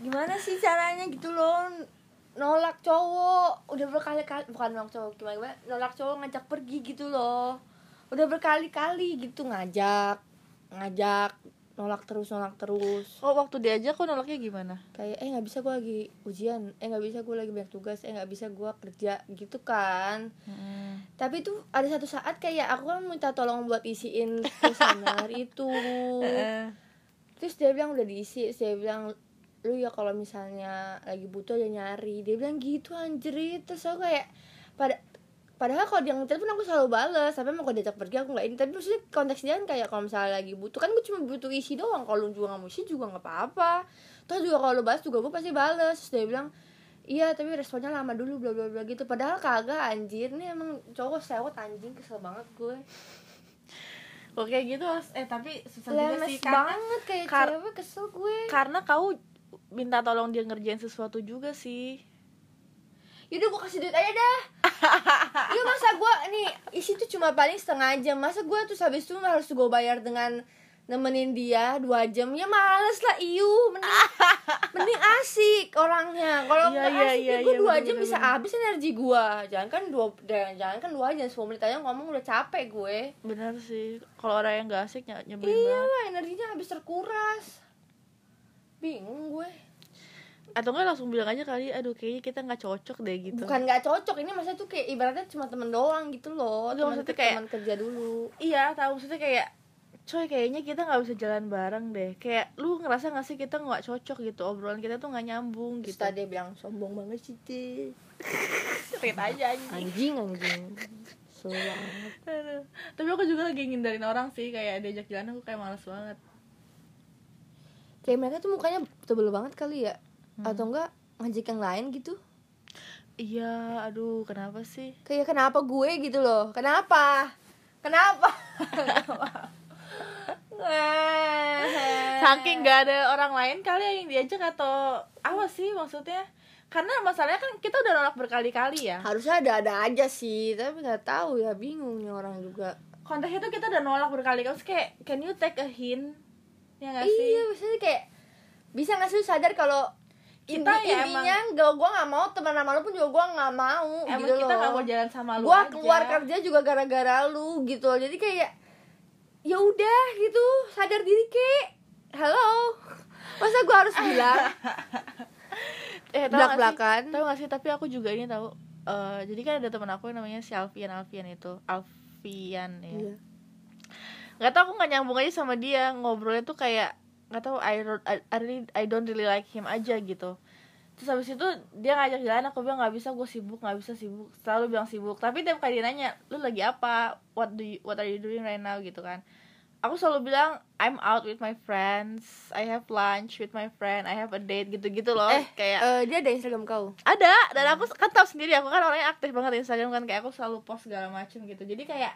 gimana sih caranya gitu loh? Nolak cowok. Udah berkali-kali bukan nolak cowok gimana, gimana? Nolak cowok ngajak pergi gitu loh. Udah berkali-kali gitu ngajak ngajak nolak terus nolak terus. Oh waktu diajak kok nolaknya gimana? Kayak eh nggak bisa gue lagi ujian eh nggak bisa gue lagi banyak tugas eh nggak bisa gue kerja gitu kan. Hmm. tapi tuh ada satu saat kayak aku kan minta tolong buat isiin kuesioner itu. Terus dia bilang udah diisi terus dia bilang lu ya kalau misalnya lagi butuh aja nyari. Dia bilang gitu anjrit terus aku kayak pada padahal kalau dia ngechat pun aku selalu bales. Sampai mau diajak pergi aku nggak ini. Tapi maksudnya konteks dia kan kayak kalau misalnya lagi butuh kan gue cuma butuh isi doang. Kalau lu juga nggak mau isi juga nggak apa-apa. Terus juga kalau lu balas juga gue pasti bales. Terus dia bilang iya tapi responnya lama dulu bla bla bla gitu. Padahal kagak anjir. Nih emang cowok sewot anjing. Kesel banget gue. Oke gitu eh tapi susah juga sih karena banget kayak kar- cewek kesel gue. karena kau minta tolong dia ngerjain sesuatu juga sih. Yaudah gue kasih duit aja dah. Iya masa gue nih isi tuh cuma paling setengah jam. Masa gue tuh habis itu harus gue bayar dengan nemenin dia dua jam? Ya males lah iu. Mending mending asik orangnya. Kalau Iya, nggak iya, asik iya, ya gue iya, dua bener, jam bener, bisa bener. habis energi gue jangan kan dua jangan kan dua jam sepuluh menit aja ngomong udah capek gue. Bener sih. Kalau orang yang gak asik ny- nyebelin iya lah energinya habis terkuras bingung gue. Atau enggak langsung bilang aja kali aduh kayaknya kita nggak cocok deh gitu. Bukan nggak cocok ini maksudnya tuh kayak ibaratnya cuma temen doang gitu loh. Enggak, temen, maksudnya kayak- temen kerja dulu. iya tahu maksudnya kayak coy kayaknya kita nggak bisa jalan bareng deh. Kayak lu ngerasa gak sih kita nggak cocok gitu? Obrolan kita tuh nggak nyambung Terus gitu. tadi dia bilang sombong banget sih Ti." Straight aja anjing. Anjing anjing. Aduh. tapi aku juga lagi ngindarin orang sih kayak diajak jalan aku kayak males banget kayak mereka tuh mukanya tebel banget kali ya. Atau enggak ngajak yang lain gitu. Iya aduh kenapa sih? Kayak kenapa gue? gitu loh. Kenapa? Kenapa? Saking gak ada orang lain kali yang diajak atau apa sih maksudnya? Karena masalahnya kan kita udah nolak berkali-kali ya. Harusnya ada ada aja sih tapi nggak tahu ya bingung nih orang juga. Konteksnya tuh kita udah nolak berkali-kali. Terus kayak can you take a hint ya gak sih? iya maksudnya kayak bisa nggak sih sadar kalau Kita inti- ya intinya gak gue nggak mau teman sama lu pun juga gue nggak mau emang gitu kita loh. gak mau jalan sama lu gue keluar kerja juga gara-gara lu gitu loh. jadi kayak ya udah gitu. Sadar diri kek. Halo. Masa gue harus bilang? Eh, gak sih, tau gak sih? Tapi aku juga ini tahu Eh, jadi kan ada teman aku yang namanya si Alfian Alfian itu. Alfian ya. Iya. Nggak tau aku nggak nyambung aja sama dia. Ngobrolnya tuh kayak nggak tahu I, don't- I, I, don't really like him aja gitu. Terus habis itu dia ngajak jalan aku bilang nggak bisa gue sibuk nggak bisa sibuk. Selalu bilang sibuk. Tapi tiap kali dia nanya lu lagi apa? What do you, what are you doing right now? gitu kan. Aku selalu bilang I'm out with my friends. I have lunch with my friend. I have a date. Gitu-gitu loh. Eh kayak eh, dia ada Instagram kau? Ada. Dan aku kan tahu sendiri aku kan orangnya aktif banget Instagram kan. Kayak aku selalu post segala macem gitu. Jadi kayak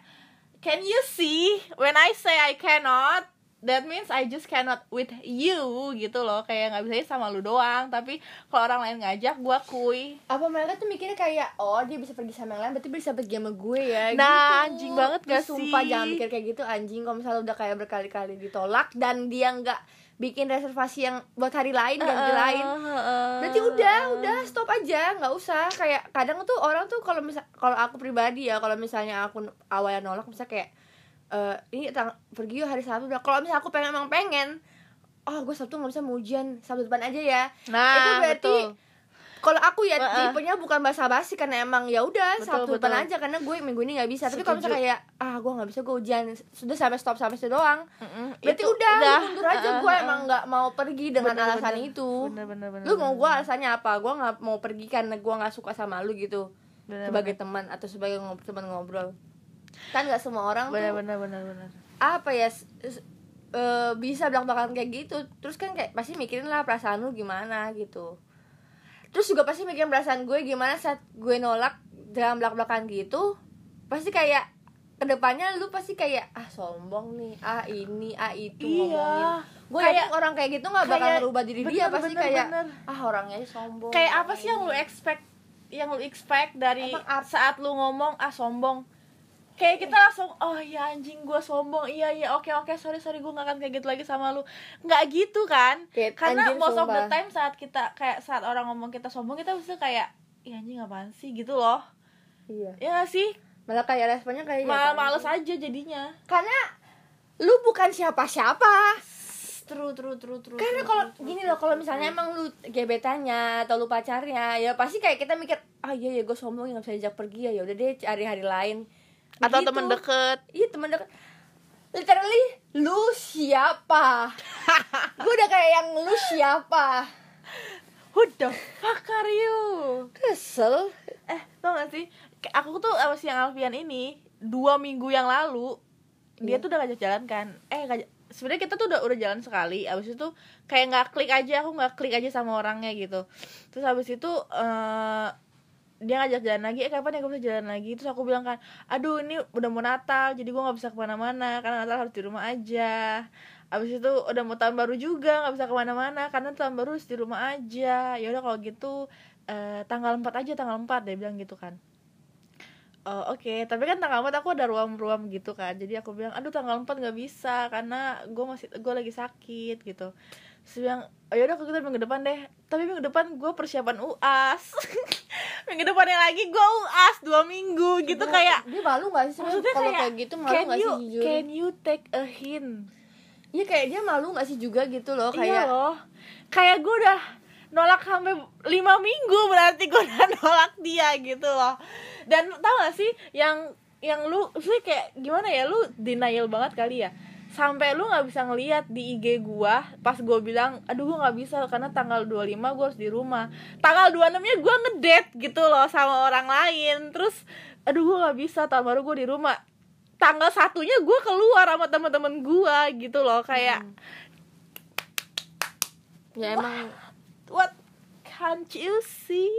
can you see? When I say I cannot that means I just cannot with you gitu loh. Kayak nggak bisa sama lu doang. Tapi kalau orang lain ngajak gua kui apa mereka tuh mikirnya kayak oh dia bisa pergi sama yang lain berarti bisa pergi sama gue ya Nah, gitu. anjing banget gak Terus sumpah sih? jangan mikir kayak gitu anjing. Kalau misalnya udah kayak berkali-kali ditolak dan dia nggak bikin reservasi yang buat hari lain ganti lain. berarti udah udah stop aja nggak usah. Kayak kadang tuh orang tuh kalau misal kalau aku pribadi ya kalau misalnya aku awalnya nolak misalnya kayak eh ini tang- pergi yuk hari Sabtu. Udah, kalau misalnya aku pengen emang pengen oh gue Sabtu nggak bisa mau ujian Sabtu depan aja ya. Nah itu berarti betul. Kalau aku ya tipenya bukan basa-basi karena emang ya udah Sabtu depan aja karena gue minggu ini nggak bisa. Tapi kalau misalnya kayak ah gue nggak bisa gue ujian sudah sampai stop sampai situ doang. Mm-mm, berarti itu udah, lu mundur aja Uh, gue uh, emang nggak mau pergi dengan Bener, alasan bener. itu. Bener bener bener lu mau gue alasannya apa? Gue nggak mau pergi karena gue nggak suka sama lu gitu. Bener, sebagai teman atau sebagai ngob teman ngobrol. Kan nggak semua orang bener tuh bener bener bener. apa ya eh, bisa belak belakan kayak gitu. Terus kan kayak pasti mikirin lah perasaan lu gimana gitu terus juga pasti mikirin perasaan gue gimana saat gue nolak dalam belak belakan gitu pasti kayak ke depannya lu pasti kayak ah sombong nih ah ini ah itu Iya. ngomongin gue Kayak- orang kayak gitu nggak bakal ngerubah diri dia bener, pasti bener, kayak bener. ah orangnya sombong kayak apa sih yang lu ini." expect yang lu expect dari Emang saat lu ngomong ah sombong kayak kita langsung oh ya anjing gue sombong. Iya iya oke oke sorry sorry gue gak akan kayak gitu lagi sama lu. Nggak gitu kan? Kayak karena anjing, most of the sumpah. time saat kita kayak saat orang ngomong kita sombong kita bisa kayak iya anjing apaan sih? Gitu loh. Iya. Ya gak sih? Malah kayak responnya kayak malah ya, males aja jadinya. Karena lu bukan siapa-siapa. True true true true karena kalau gini loh kalau misalnya true. emang lu gebetannya atau lu pacarnya ya pasti kayak kita mikir ah iya ya gue sombong nggak bisa diajak pergi ya ya udah deh cari hari lain atau Begitu. temen deket. Iya temen deket. Literally lu siapa? Gue udah kayak yang lu siapa? Who the fuck are you? Kesel. Eh tau gak sih? Aku tuh sama si yang Alfian ini dua minggu yang lalu dia Iya. tuh udah ngajak jalan kan. Eh ngajak sebenarnya kita tuh udah udah jalan sekali abis itu kayak nggak klik aja aku nggak klik aja sama orangnya gitu. Terus abis itu eh dia ngajak jalan lagi eh kapan ya gue bisa jalan lagi terus aku bilang kan aduh ini udah mau Natal jadi gue nggak bisa ke mana-mana karena Natal harus di rumah aja abis itu udah mau tahun baru juga nggak bisa ke mana-mana karena tahun baru harus di rumah aja ya udah kalau gitu eh, tanggal 4 aja tanggal 4 dia bilang gitu kan Oh, oke, tapi kan tanggal 4 aku ada ruam-ruam gitu kan. Jadi aku bilang, "Aduh, tanggal 4 nggak bisa karena gue masih gue lagi sakit gitu." Terus bilang, "Oh yaudah kita minggu depan deh." Tapi minggu depan gue persiapan UAS. minggu depannya lagi gue UAS dua minggu gitu Dia- kayak dia malu gak sih maksudnya kalau kayak, kayak gitu malu gak you sih jujur can you take a hint? iya kayak dia malu gak sih juga gitu loh Iya kayak loh. Kayak gue udah nolak sampai lima minggu berarti gue udah nolak dia gitu loh. Dan tau gak sih yang yang lu sih kayak gimana ya lu denial banget kali ya sampai lu nggak bisa ngeliat di IG gua pas gua bilang aduh gua nggak bisa karena tanggal 25 gua harus di rumah. Tanggal 26 nya gua ngedate gitu loh sama orang lain. Terus aduh gua nggak bisa tahun baru gua di rumah. Tanggal satunya gua keluar sama teman-teman gua gitu loh kayak ya emang what? Can't you see?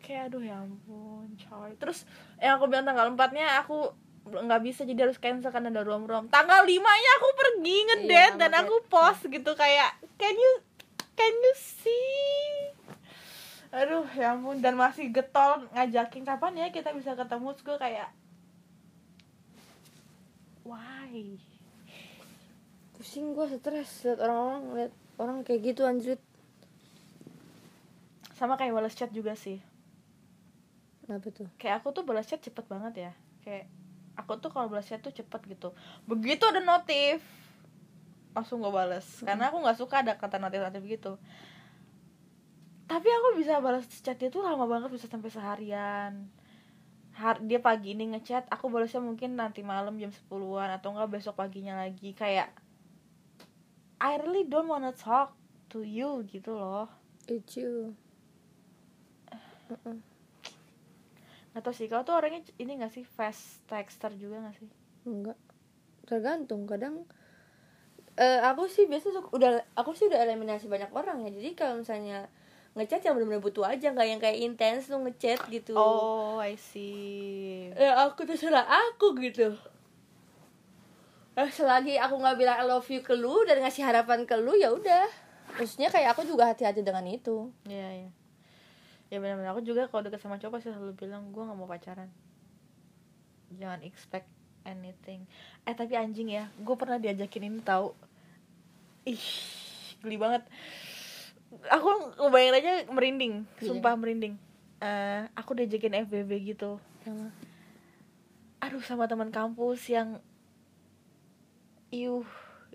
Kayak aduh ya ampun coy. Terus yang aku bilang tanggal 4 nya aku nggak bisa jadi harus cancel karena ada rom rom tanggal 5 nya aku pergi ngedate Iya, dan aku post gitu kayak can you can you see? Aduh ya ampun. Dan masih getol ngajakin kapan ya kita bisa ketemu? Terus gue kayak why? Pusing gue stres liat orang-orang liat orang kayak gitu anjir sama kayak balas chat juga sih. Kenapa tuh? Kayak aku tuh balas chat cepet banget ya. Kayak aku tuh kalau balas chat tuh cepet gitu. Begitu ada notif langsung gue balas karena aku nggak suka ada kata notif notif gitu. Tapi aku bisa balas chat dia tuh lama banget bisa sampai seharian. Har dia pagi ini ngechat aku balasnya mungkin nanti malam jam 10-an atau enggak besok paginya lagi. Kayak I really don't wanna talk to you gitu loh. It's you Uh-uh. nggak tau sih kau tuh orangnya ini gak sih fast texter juga gak sih? Enggak tergantung kadang eh aku sih biasa suka, udah aku sih udah eliminasi banyak orang ya. Jadi kalau misalnya ngechat yang benar-benar butuh aja nggak yang kayak intens tuh ngechat gitu. Oh, I see. ya aku terserah aku gitu. Eh, selagi aku nggak bilang I love you ke lu dan ngasih harapan ke lu ya udah. Maksudnya kayak aku juga hati-hati dengan itu. Iya, iya. Ya benar-benar aku juga kalau deket sama cowok pasti selalu bilang gue nggak mau pacaran. Jangan expect anything. Eh tapi anjing ya, gue pernah diajakin ini tahu. Ih, geli banget. Aku ngebayangin aja merinding, Iya. sumpah merinding. Eh, aku diajakin FBB gitu. sama aduh sama teman kampus yang iuh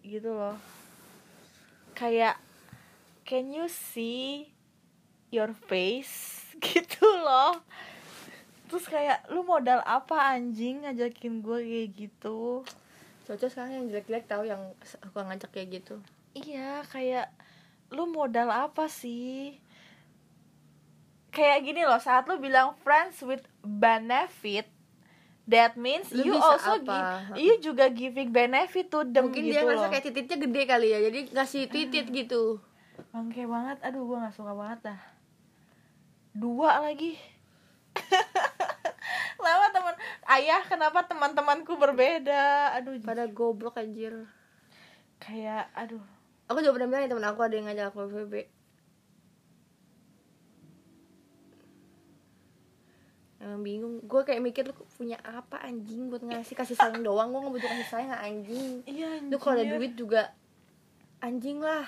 gitu loh kayak can you see your face gitu loh. Terus kayak lu modal apa anjing ngajakin gue kayak gitu? Cocok sekarang yang jelek-jelek tahu yang aku ngajak kayak gitu. Iya kayak lu modal apa sih? Kayak gini loh saat lu bilang friends with benefit that means Lu you also apa? give you juga giving benefit to them mungkin gitu dia ngerasa kayak titiknya gede kali ya jadi ngasih titit gitu. Bangke banget aduh gua nggak suka banget dah dua lagi. Kenapa teman. Ayah kenapa teman-temanku berbeda? Aduh pada goblok anjir. Kayak aduh. Aku juga pernah bilang ya temen aku ada yang ngajak aku ya emang bingung. Gue kayak mikir lu punya apa anjing buat ngasih kasih sayang doang? Gue nggak butuh kasih sayang anjing. Iya lu kalau ada duit juga anjing lah.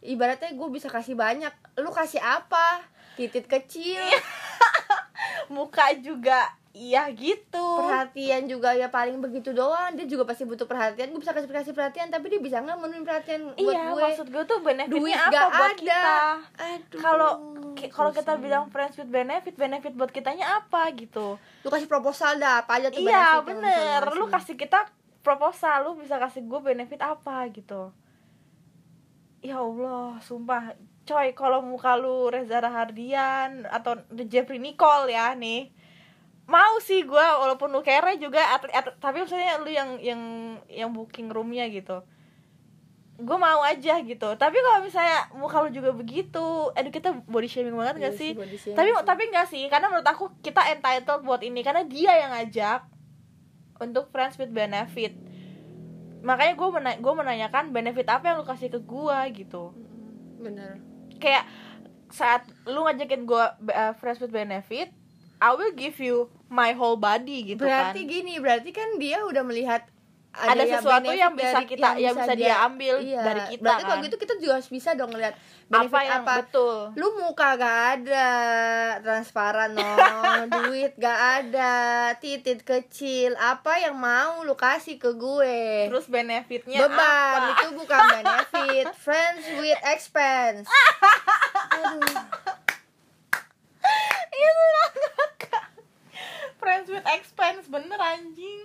Ibaratnya gue bisa kasih banyak. Lu kasih apa titit kecil. Muka juga iya gitu. Perhatian juga ya paling begitu doang. Dia juga pasti butuh perhatian. Gue bisa kasih kasih perhatian tapi dia bisa nggak menuin perhatian buat iya gue. maksud gue tuh benefitnya duit apa gak buat ada. kita? Kalau kalau kita bilang friends with benefit benefit buat kitanya apa gitu? Lu kasih proposal dah apa aja tuh iya bener. Lu kasih kita proposal lu bisa kasih gue benefit apa gitu? Ya allah sumpah coy kalau muka lu Reza Rahardian atau Jeffrey Nicole ya nih. Mau sih gue walaupun lu kere juga atlet, atlet- tapi maksudnya lu yang yang yang booking roomnya gitu. Gue mau aja gitu. Tapi kalau misalnya muka lu juga begitu aduh kita body shaming banget gak Iya sih? body shaming tapi sih. tapi enggak sih karena menurut aku kita entitled buat ini karena dia yang ngajak untuk friends with benefit. Makanya gue mena gue menanyakan benefit apa yang lu kasih ke gue gitu. Bener kayak saat lu ngajakin gue uh, friends with benefit I will give you my whole body gitu berarti kan gini berarti kan dia udah melihat Ada yang sesuatu yang bisa kita- yang bisa dia ambil iya. dari kita, berarti kalau kan? gitu kita juga harus bisa dong benefit apa yang betul? Lu muka gak ada transparan no duit gak ada titit kecil apa yang mau lu kasih ke gue. Terus benefitnya beban apa? itu bukan benefit. Friends with expense Aduh. itu ngakak friends with expense bener anjing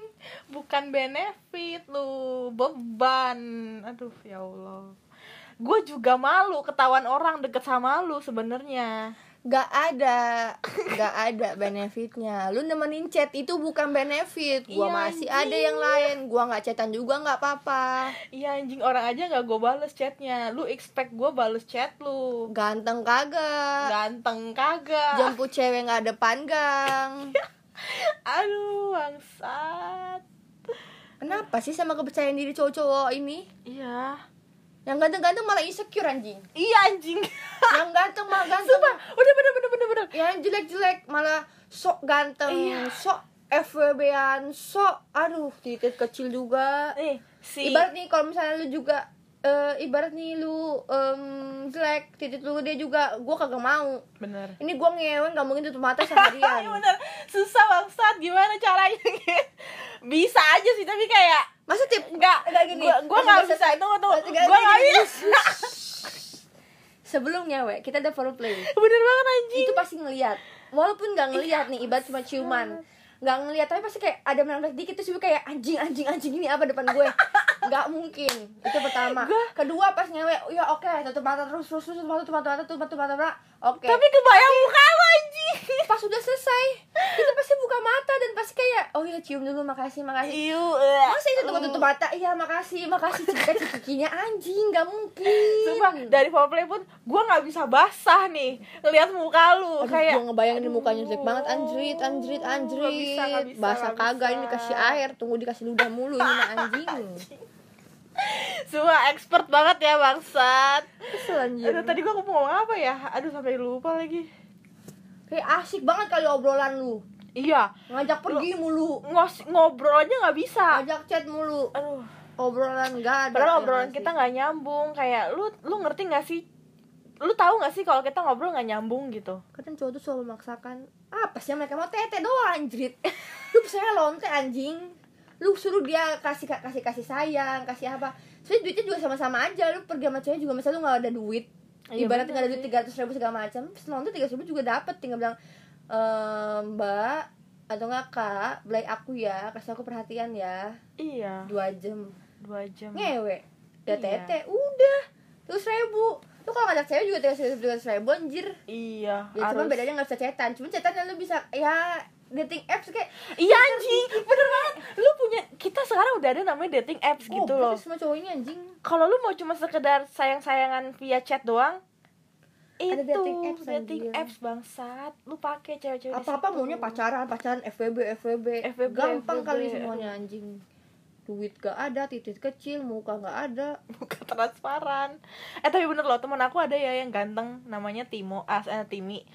bukan benefit lu beban aduh ya allah gue juga malu ketahuan orang deket sama lu sebenarnya Gak ada, gak ada benefitnya. Lu nemenin chat itu bukan benefit. Gua Iya, masih anjing. ada yang lain. Gua nggak chatan juga nggak apa-apa. iya anjing orang aja nggak gue bales chatnya lu expect gue bales chat lu Ganteng kagak. ganteng kagak Jemput cewek nggak depan gang. aduh bangsat Kenapa sih sama kepercayaan diri cowok-cowok ini? iya Yang ganteng-ganteng malah insecure anjing. iya anjing Yang ganteng malah ganteng. sumpah udah bener bener bener bener Yang jelek-jelek malah sok ganteng, Iya. sok FWB-an, sok aduh titik kecil juga. nih si ibarat nih kalau misalnya lu juga eh, ibarat nih lu em, jelek titik lu dia juga gua kagak mau. Bener. Ini gua ngewen gak mungkin tutup mata seharian Iya bener. Susah bangsat gimana caranya? Bisa aja sih tapi kayak masa tip nggak Nggak gini. Masih nggak bisa- tunggu tunggu. Masih nggak bisa. Sebelum ngewe kita ada foreplay. Bener banget anjing. Itu pasti ngelihat walaupun nggak ngelihat nih ibarat cuma ciuman nggak ngelihat tapi pasti kayak ada menambah dikit terus gue kayak anjing anjing anjing ini apa depan gue? Nggak mungkin. Itu pertama. Gua- kedua pas ngewe ya oke tutup mata terus terus terus tutup mata tutup mata tutup mata tutup mata oke. Tapi kebayang muka lo anjing. pas udah selesai kita pasti buka mata dan pasti kayak oh iya cium dulu makasih makasih. Iu, masa itu tutup tutup mata? Iya makasih makasih cipika cikinya anjing nggak mungkin. Sumpah, dari foreplay pun gue nggak bisa basah nih ngeliat muka lu Aduh, kayak gua ngebayangin mukanya jelek banget anjrit anjrit anjrit bisa, basah nggak kagak ini dikasih air tunggu dikasih ludah mulu ini mah anjing. Semua expert banget ya bangsat. Aduh tadi gue mau ngomong apa ya? Aduh sampai lupa lagi. Kayak asik banget kali obrolan lu. Iya. Ngajak pergi mulu. ngos ngobrol aja nggak bisa. Ngajak chat mulu. Aduh. Obrolan enggak ada padahal obrolan kita nggak nyambung. Kayak lu lu ngerti nggak sih lu tahu nggak sih kalau kita ngobrol nggak nyambung gitu? Kadang cowok tuh selalu memaksakan apa sih mereka mau? Tete doang anjrit. Lu misalnya lonte anjing. Lu suruh dia kasih kasih kasih sayang kasih apa. Sebenarnya duitnya juga sama-sama aja. Lu pergi sama cewek juga misalnya lu nggak ada duit? Iya, ibaratnya nggak ada duit tiga ratus ribu segala macam nonton tiga ribu juga dapet. Tinggal bilang ehm, mbak atau nggak kak beli aku ya kasih aku perhatian ya. Iya. Dua jam. Dua jam. Ngewe. Ya Iya. tete udah terus ribu lu kalau ngajak cewek juga tiga ratus ribu anjir. Iya ya cuma bedanya nggak bisa cetan. Cuma cetan lu bisa ya dating apps kayak iya anjing. Bener banget. Lu punya kita sekarang udah ada namanya dating apps gitu oh, loh. semua cowok ini anjing. Kalau lu mau cuma sekedar sayang-sayangan via chat doang Ada itu dating apps, dating anjir. apps bangsat. Lu pakai cewek-cewek apa apa maunya pacaran pacaran FWB FWB, FWB, gampang FWB, kali semuanya anjing duit gak ada titik kecil muka gak ada. Muka transparan. Eh tapi bener loh temen aku ada ya yang ganteng namanya Timo as eh, Timi.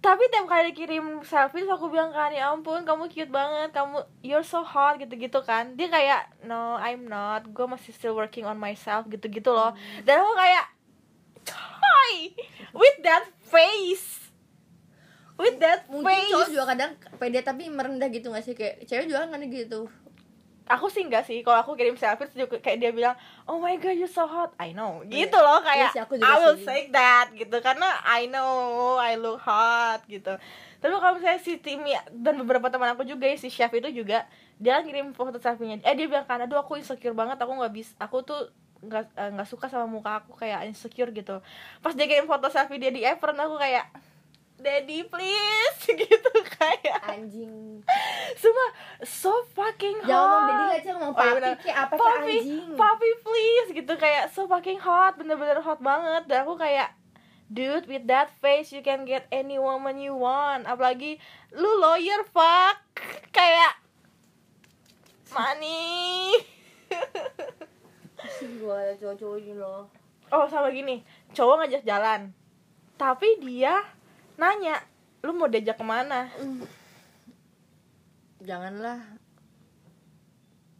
Tapi tiap kali kirim selfie aku bilang kan ya ampun kamu cute banget kamu you're so hot gitu gitu kan. Dia kayak no I'm not. Gue masih still working on myself gitu gitu loh dan aku kayak hi with that face. With that mungkin cowok face. juga kadang pede tapi merendah gitu gak sih? Kayak cewek juga kan gitu aku sih enggak sih kalau aku kirim selfie juga kayak dia bilang oh my god you're so hot. I know. Gitu loh kayak Iya sih, aku juga I will sih. say that gitu. Karena I know I look hot gitu. Tapi kalau misalnya si Timmy dan beberapa teman aku juga si chef itu juga dia ngirim foto selfie-nya. Eh dia bilang kan aduh aku insecure banget aku nggak bisa aku tuh nggak eh, nggak suka sama muka aku kayak insecure gitu. Pas dia kirim foto selfie dia di apron aku kayak daddy please gitu kayak anjing Sumpah so fucking hot. jangan ngomong jadi aja ngomong Oh, iya papi bener. kayak apa kayak Papi, anjing papi please gitu kayak so fucking hot, bener-bener hot banget. Dan aku kayak dude with that face you can get any woman you want. Apalagi lu lawyer fuck kayak money. gue cowok-cowok ini loh oh sama gini, cowok ngajak jalan, tapi dia nanya lu mau diajak ke mana? janganlah.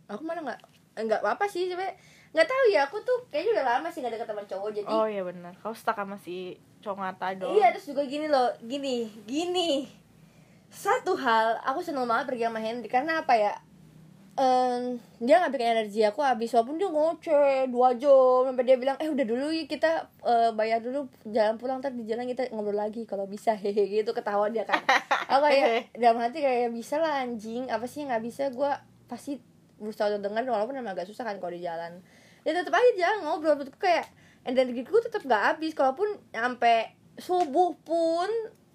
Aku mana nggak nggak apa, apa sih coba nggak tahu ya aku tuh kayaknya udah lama sih nggak deket sama cowok jadi Oh iya bener, kau stuck sama si cowok ngata dong. iya terus juga gini loh gini gini. Satu hal aku seneng banget pergi sama Henry karena apa ya Em, dia nggak bikin energi aku habis walaupun dia ngoceh dua jam sampai dia bilang eh udah dulu yuk kita eh, bayar dulu jalan pulang ntar di jalan kita ngobrol lagi kalau bisa. Hehe gitu ketawa dia kan. Aku kayak dalam hati kayak bisa lah anjing apa sih nggak bisa? Gue pasti berusaha untuk dengar walaupun emang agak susah kan kalau di jalan. Ya tetap aja jalan ngobrol menurutku kayak energiku tetap nggak habis kalaupun sampai subuh pun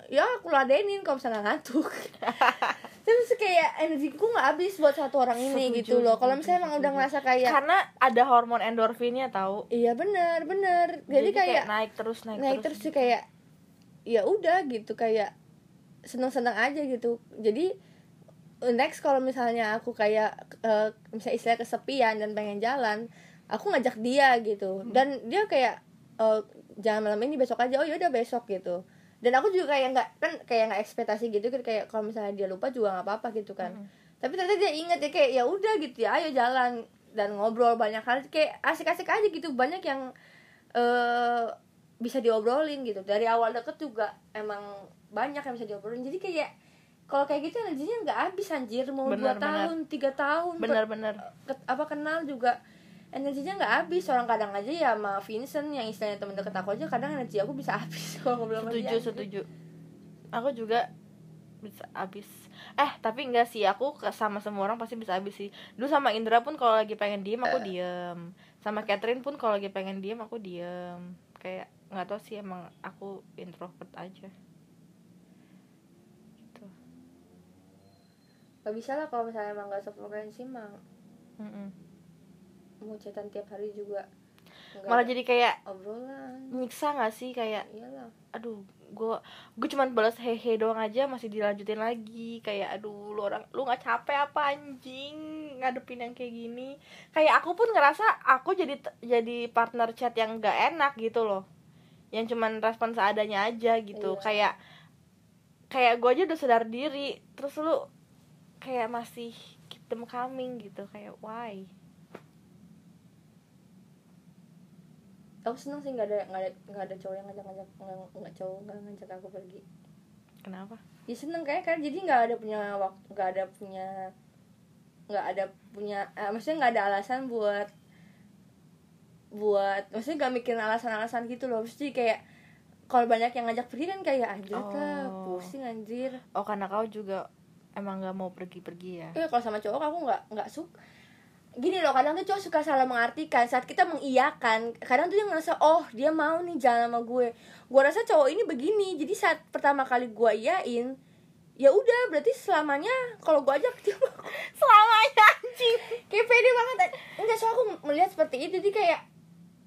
ya aku ladenin kalau misalnya ngantuk energiku nggak habis buat satu orang ini Setuju, gitu loh. Kalau misalnya emang udah ngerasa kayak Karena ada hormon endorfinnya tahu. iya benar benar. Jadi, kayak, naik terus naik, naik terus. sih kayak ya udah gitu kayak seneng seneng aja gitu. Jadi next kalau misalnya aku kayak eh, misalnya istilah kesepian dan pengen jalan aku ngajak dia gitu. Dan dia kayak eh, jangan malam ini besok aja. Oh ya udah besok gitu dan aku juga kayak nggak kan kayak nggak ekspektasi gitu kan kayak kalau misalnya dia lupa juga nggak apa-apa gitu kan. Tapi ternyata dia inget ya kayak ya udah gitu ya ayo jalan. Dan ngobrol banyak hal kayak asik-asik aja gitu banyak yang eh bisa diobrolin gitu. Dari awal deket juga emang banyak yang bisa diobrolin. Jadi kayak kalau kayak gitu energinya nggak habis anjir. Mau Benar, dua benar. tahun tiga tahun bener-bener ke- apa kenal juga energinya nggak habis. Orang kadang aja ya sama Vincent yang istilahnya temen deket aku aja kadang energi aku bisa habis kalau sama setuju dia setuju. Aku juga bisa habis. Eh tapi enggak sih aku ke- sama semua orang pasti bisa habis sih. Dulu sama Indra pun kalau lagi pengen diem aku diem. Sama Catherine pun kalau lagi pengen diem aku diem. Kayak nggak tahu sih emang aku introvert aja. Gitu. Gak bisa lah kalau misalnya emang gak sefrekuensi mah Mm-mm. Mau chatan tiap hari juga malah jadi kayak obrolan. nyiksa nggak sih? Kayak iyalah. Aduh gue gue cuman balas hehe doang aja masih dilanjutin lagi. Kayak aduh lu orang lu nggak capek apa anjing? Ngadepin yang kayak gini. Kayak aku pun ngerasa aku jadi jadi partner chat yang nggak enak gitu loh. Yang cuman respon seadanya aja gitu. Iya. kayak kayak gue aja udah sadar diri terus lu kayak masih keep them coming gitu. Kayak why aku seneng sih nggak ada nggak ada nggak ada cowok yang ngajak ngajak nggak nggak cowok nggak ngajak aku pergi. Kenapa? Ya seneng kayak kan jadi nggak ada punya waktu nggak ada punya nggak ada punya eh, maksudnya nggak ada alasan buat buat maksudnya nggak mikirin alasan-alasan gitu loh. Mesti kayak kalau banyak yang ngajak pergi kan kayak anjir lah Oh. pusing anjir. Oh karena kau juga emang nggak mau pergi-pergi ya? Eh kalau sama cowok aku nggak nggak suka gini loh kadang tuh cowok suka salah mengartikan. Saat kita mengiyakan kadang tuh dia ngerasa oh dia mau nih jalan sama gue. Gue rasa cowok ini begini. Jadi saat pertama kali gue iyain ya udah berarti selamanya kalau gue ajak dia selamanya anjing. Kayak pede banget. Enggak soal aku melihat seperti itu. Jadi kayak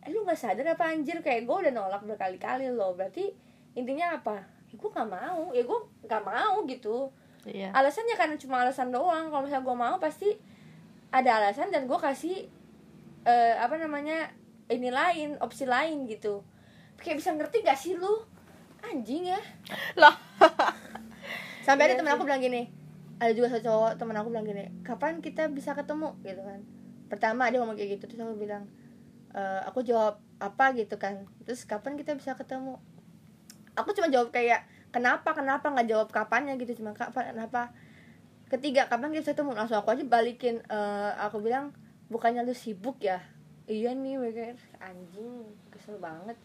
eh, lu nggak sadar apa anjir? Kayak gue udah nolak berkali-kali loh. Berarti intinya apa? Ya, gue nggak mau. Ya gue nggak mau gitu. Iya. Alasannya karena cuma alasan doang. Kalau misalnya gue mau pasti ada alasan dan gue kasih eh, apa namanya ini lain opsi lain gitu. Kayak bisa ngerti gak sih lu? Anjing ya. Loh sampai ada Iya temen aku bilang gini ada juga satu cowok temen aku bilang gini kapan kita bisa ketemu? Gitu kan. Pertama dia ngomong kayak gitu terus aku bilang "Eh, aku jawab apa? Gitu kan. Terus kapan kita bisa ketemu? Aku cuma jawab kayak kenapa? Kenapa? Nggak jawab kapannya gitu cuma kapan kenapa ketiga kapan kita bisa ketemu? Langsung aku aja balikin Eh, aku bilang bukannya lu sibuk ya? Iya nih mereka anjing kesel banget.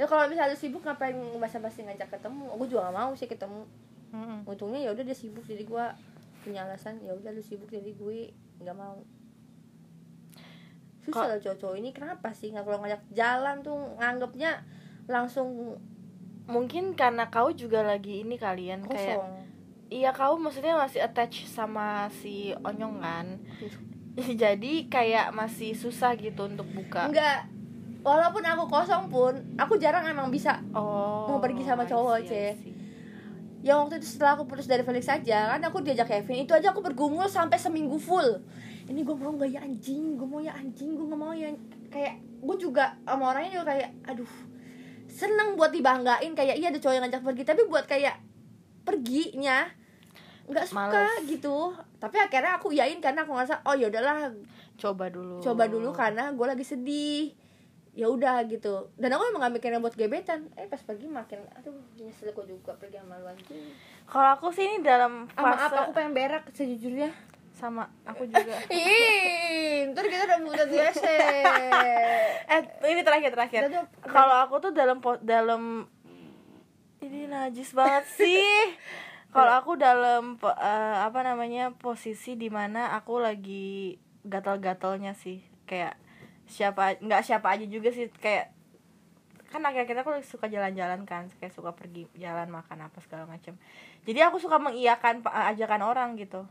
Ya kalau misalnya lu sibuk ngapain basa-basi ngajak ketemu? Aku juga gak mau sih ketemu. Mm-mm. untungnya ya udah dia sibuk jadi gue punya alasan ya udah lu sibuk jadi gue nggak mau. Susah Kok- loh cowok-cowok ini kenapa sih nggak kalau ngajak jalan tuh nganggapnya langsung mungkin karena kau juga lagi ini kalian kayak kosong iya kau maksudnya masih attach sama si onyong kan? Jadi kayak masih susah gitu untuk buka? Enggak. Walaupun aku kosong pun aku jarang emang bisa oh Mau pergi sama cowok, see. yang waktu itu setelah aku putus dari Felix saja kan aku diajak Kevin itu aja aku bergumul sampai seminggu full. Ini gue mau gak ya anjing? Gue mau ya anjing? Gue gak mau ya. Kayak gue juga sama orangnya juga kayak aduh seneng buat dibanggain. Kayak iya ada cowok yang ngajak pergi. Tapi buat kayak perginya nggak suka Males. gitu. Tapi akhirnya aku iyain karena aku ngerasa oh ya udahlah coba dulu. coba dulu karena gue lagi sedih. Ya udah gitu. Dan aku emang gak mikirnya buat gebetan. Eh pas pergi makin aduh nyesel kok juga pergi sama lu anjing. Kalau aku sih ini dalam fase apa? aku pengen berak sejujurnya. Sama aku juga. Ih ntar kita udah muda di WC eh ini terakhir terakhir. Kalau aku tuh dalam dalam ini najis banget sih kalau aku dalam eh, apa namanya posisi di mana aku lagi gatal-gatalnya sih. Kayak siapa nggak siapa aja juga sih. Kayak kan akhir-akhir aku suka jalan-jalan kan. Kayak suka pergi jalan makan apa segala macam jadi aku suka mengiyakan pa- ajakan orang gitu.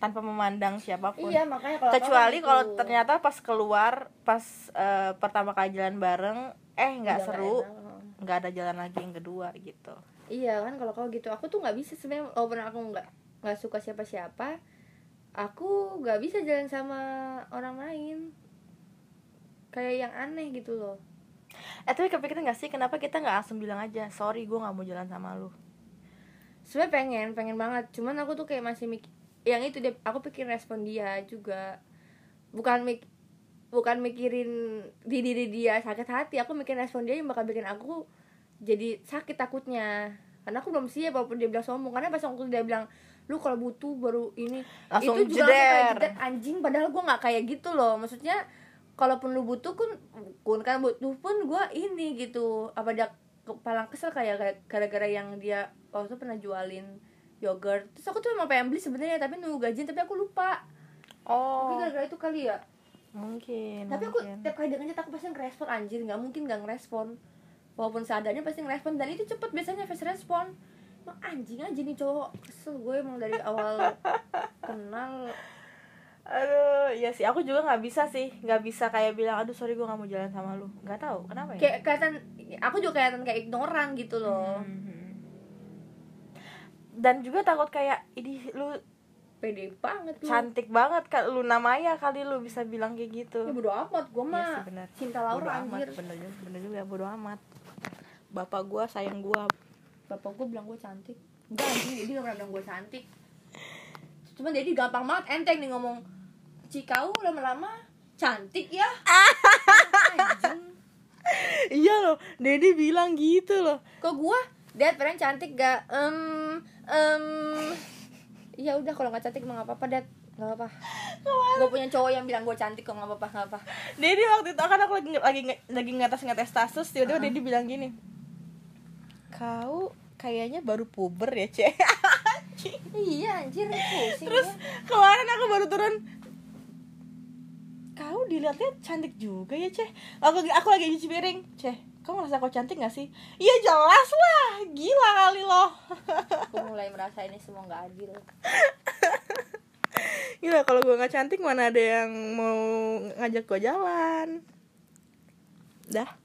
Tanpa memandang siapa pun. Iya makanya kalau kecuali gitu. kalau ternyata pas keluar pas eh, pertama kali jalan bareng eh nggak seru nggak ada jalan lagi yang kedua gitu iya kan kalau kau gitu. Aku tuh nggak bisa sebenarnya walaupun aku nggak nggak suka siapa-siapa aku nggak bisa jalan sama orang lain. Kayak yang aneh gitu loh. Eh tapi kepikiran nggak sih kenapa kita nggak langsung bilang aja sorry gue nggak mau jalan sama lu. Sebenarnya pengen pengen banget. Cuman aku tuh kayak masih mik yang itu deh aku pikir respon dia juga. Bukan mik bukan mikirin di diri dia sakit hati. Aku mikir respon dia yang bakal bikin aku jadi sakit takutnya. Karena aku belum siap walaupun dia bilang sombong. Karena pas waktu dia bilang lu kalau butuh baru ini. Langsung itu juga aku kayak jeder. anjing padahal gue nggak kayak gitu loh. Maksudnya kalaupun lu butuh pun pun kan butuh pun gue ini gitu. Apa dia kepala kesel kayak gara-gara yang dia waktu itu pernah jualin yogurt. Terus aku tuh emang pengen beli sebenarnya tapi nunggu gajian tapi aku lupa. Tapi oh gara-gara itu kali ya. Mungkin tapi aku mungkin. tiap kali ngechat aku pasti ngerespon. Anjir nggak mungkin nggak ngerespon walaupun seadanya pasti ngerespon dan itu cepet biasanya fast respon. Emang anjing aja nih cowok kesel gue emang dari awal kenal. Aduh ya sih aku juga nggak bisa sih nggak bisa kayak bilang aduh sorry gue nggak mau jalan sama lu. Nggak tahu kenapa ya? Kayak kelihatan aku juga kelihatan kayak ignoran gitu loh. Mhm. dan juga takut kayak ini lu pede banget lu. cantik banget kak lu namanya kali lu bisa bilang kayak gitu. Ya bodo amat gue Iya mah sih, benar. cinta Bodo Laura amat, anjir. bener juga bener juga bodo amat bapak gua sayang gua. Bapak gue bilang gue cantik. Enggak anjing dia gak pernah bilang gue cantik. Cuman jadi gampang banget enteng nih ngomong cikau lama-lama cantik ya. Iya loh Dedi bilang gitu loh. Kok gue Dad pernah cantik gak em em. Ya udah kalau nggak cantik mah nggak apa-apa Dad. Nggak apa-apa. Gue punya cowok yang bilang gue cantik kok nggak apa-apa nggak apa Dedi waktu itu kan aku lagi lagi lagi ngetes ngetes status tiba-tiba Uh-uh. Dedi bilang gini kau kayaknya baru puber ya cek. Iya anjir pusing terus gua. kemarin aku baru turun. Kau dilihatnya cantik juga ya ceh aku aku lagi cuci piring. Ceh kamu ngerasa kau cantik gak sih? Iya jelas lah. Gila kali loh. Aku mulai merasa ini semua nggak adil. Gila kalau gue nggak cantik mana ada yang mau ngajak gue jalan. Dah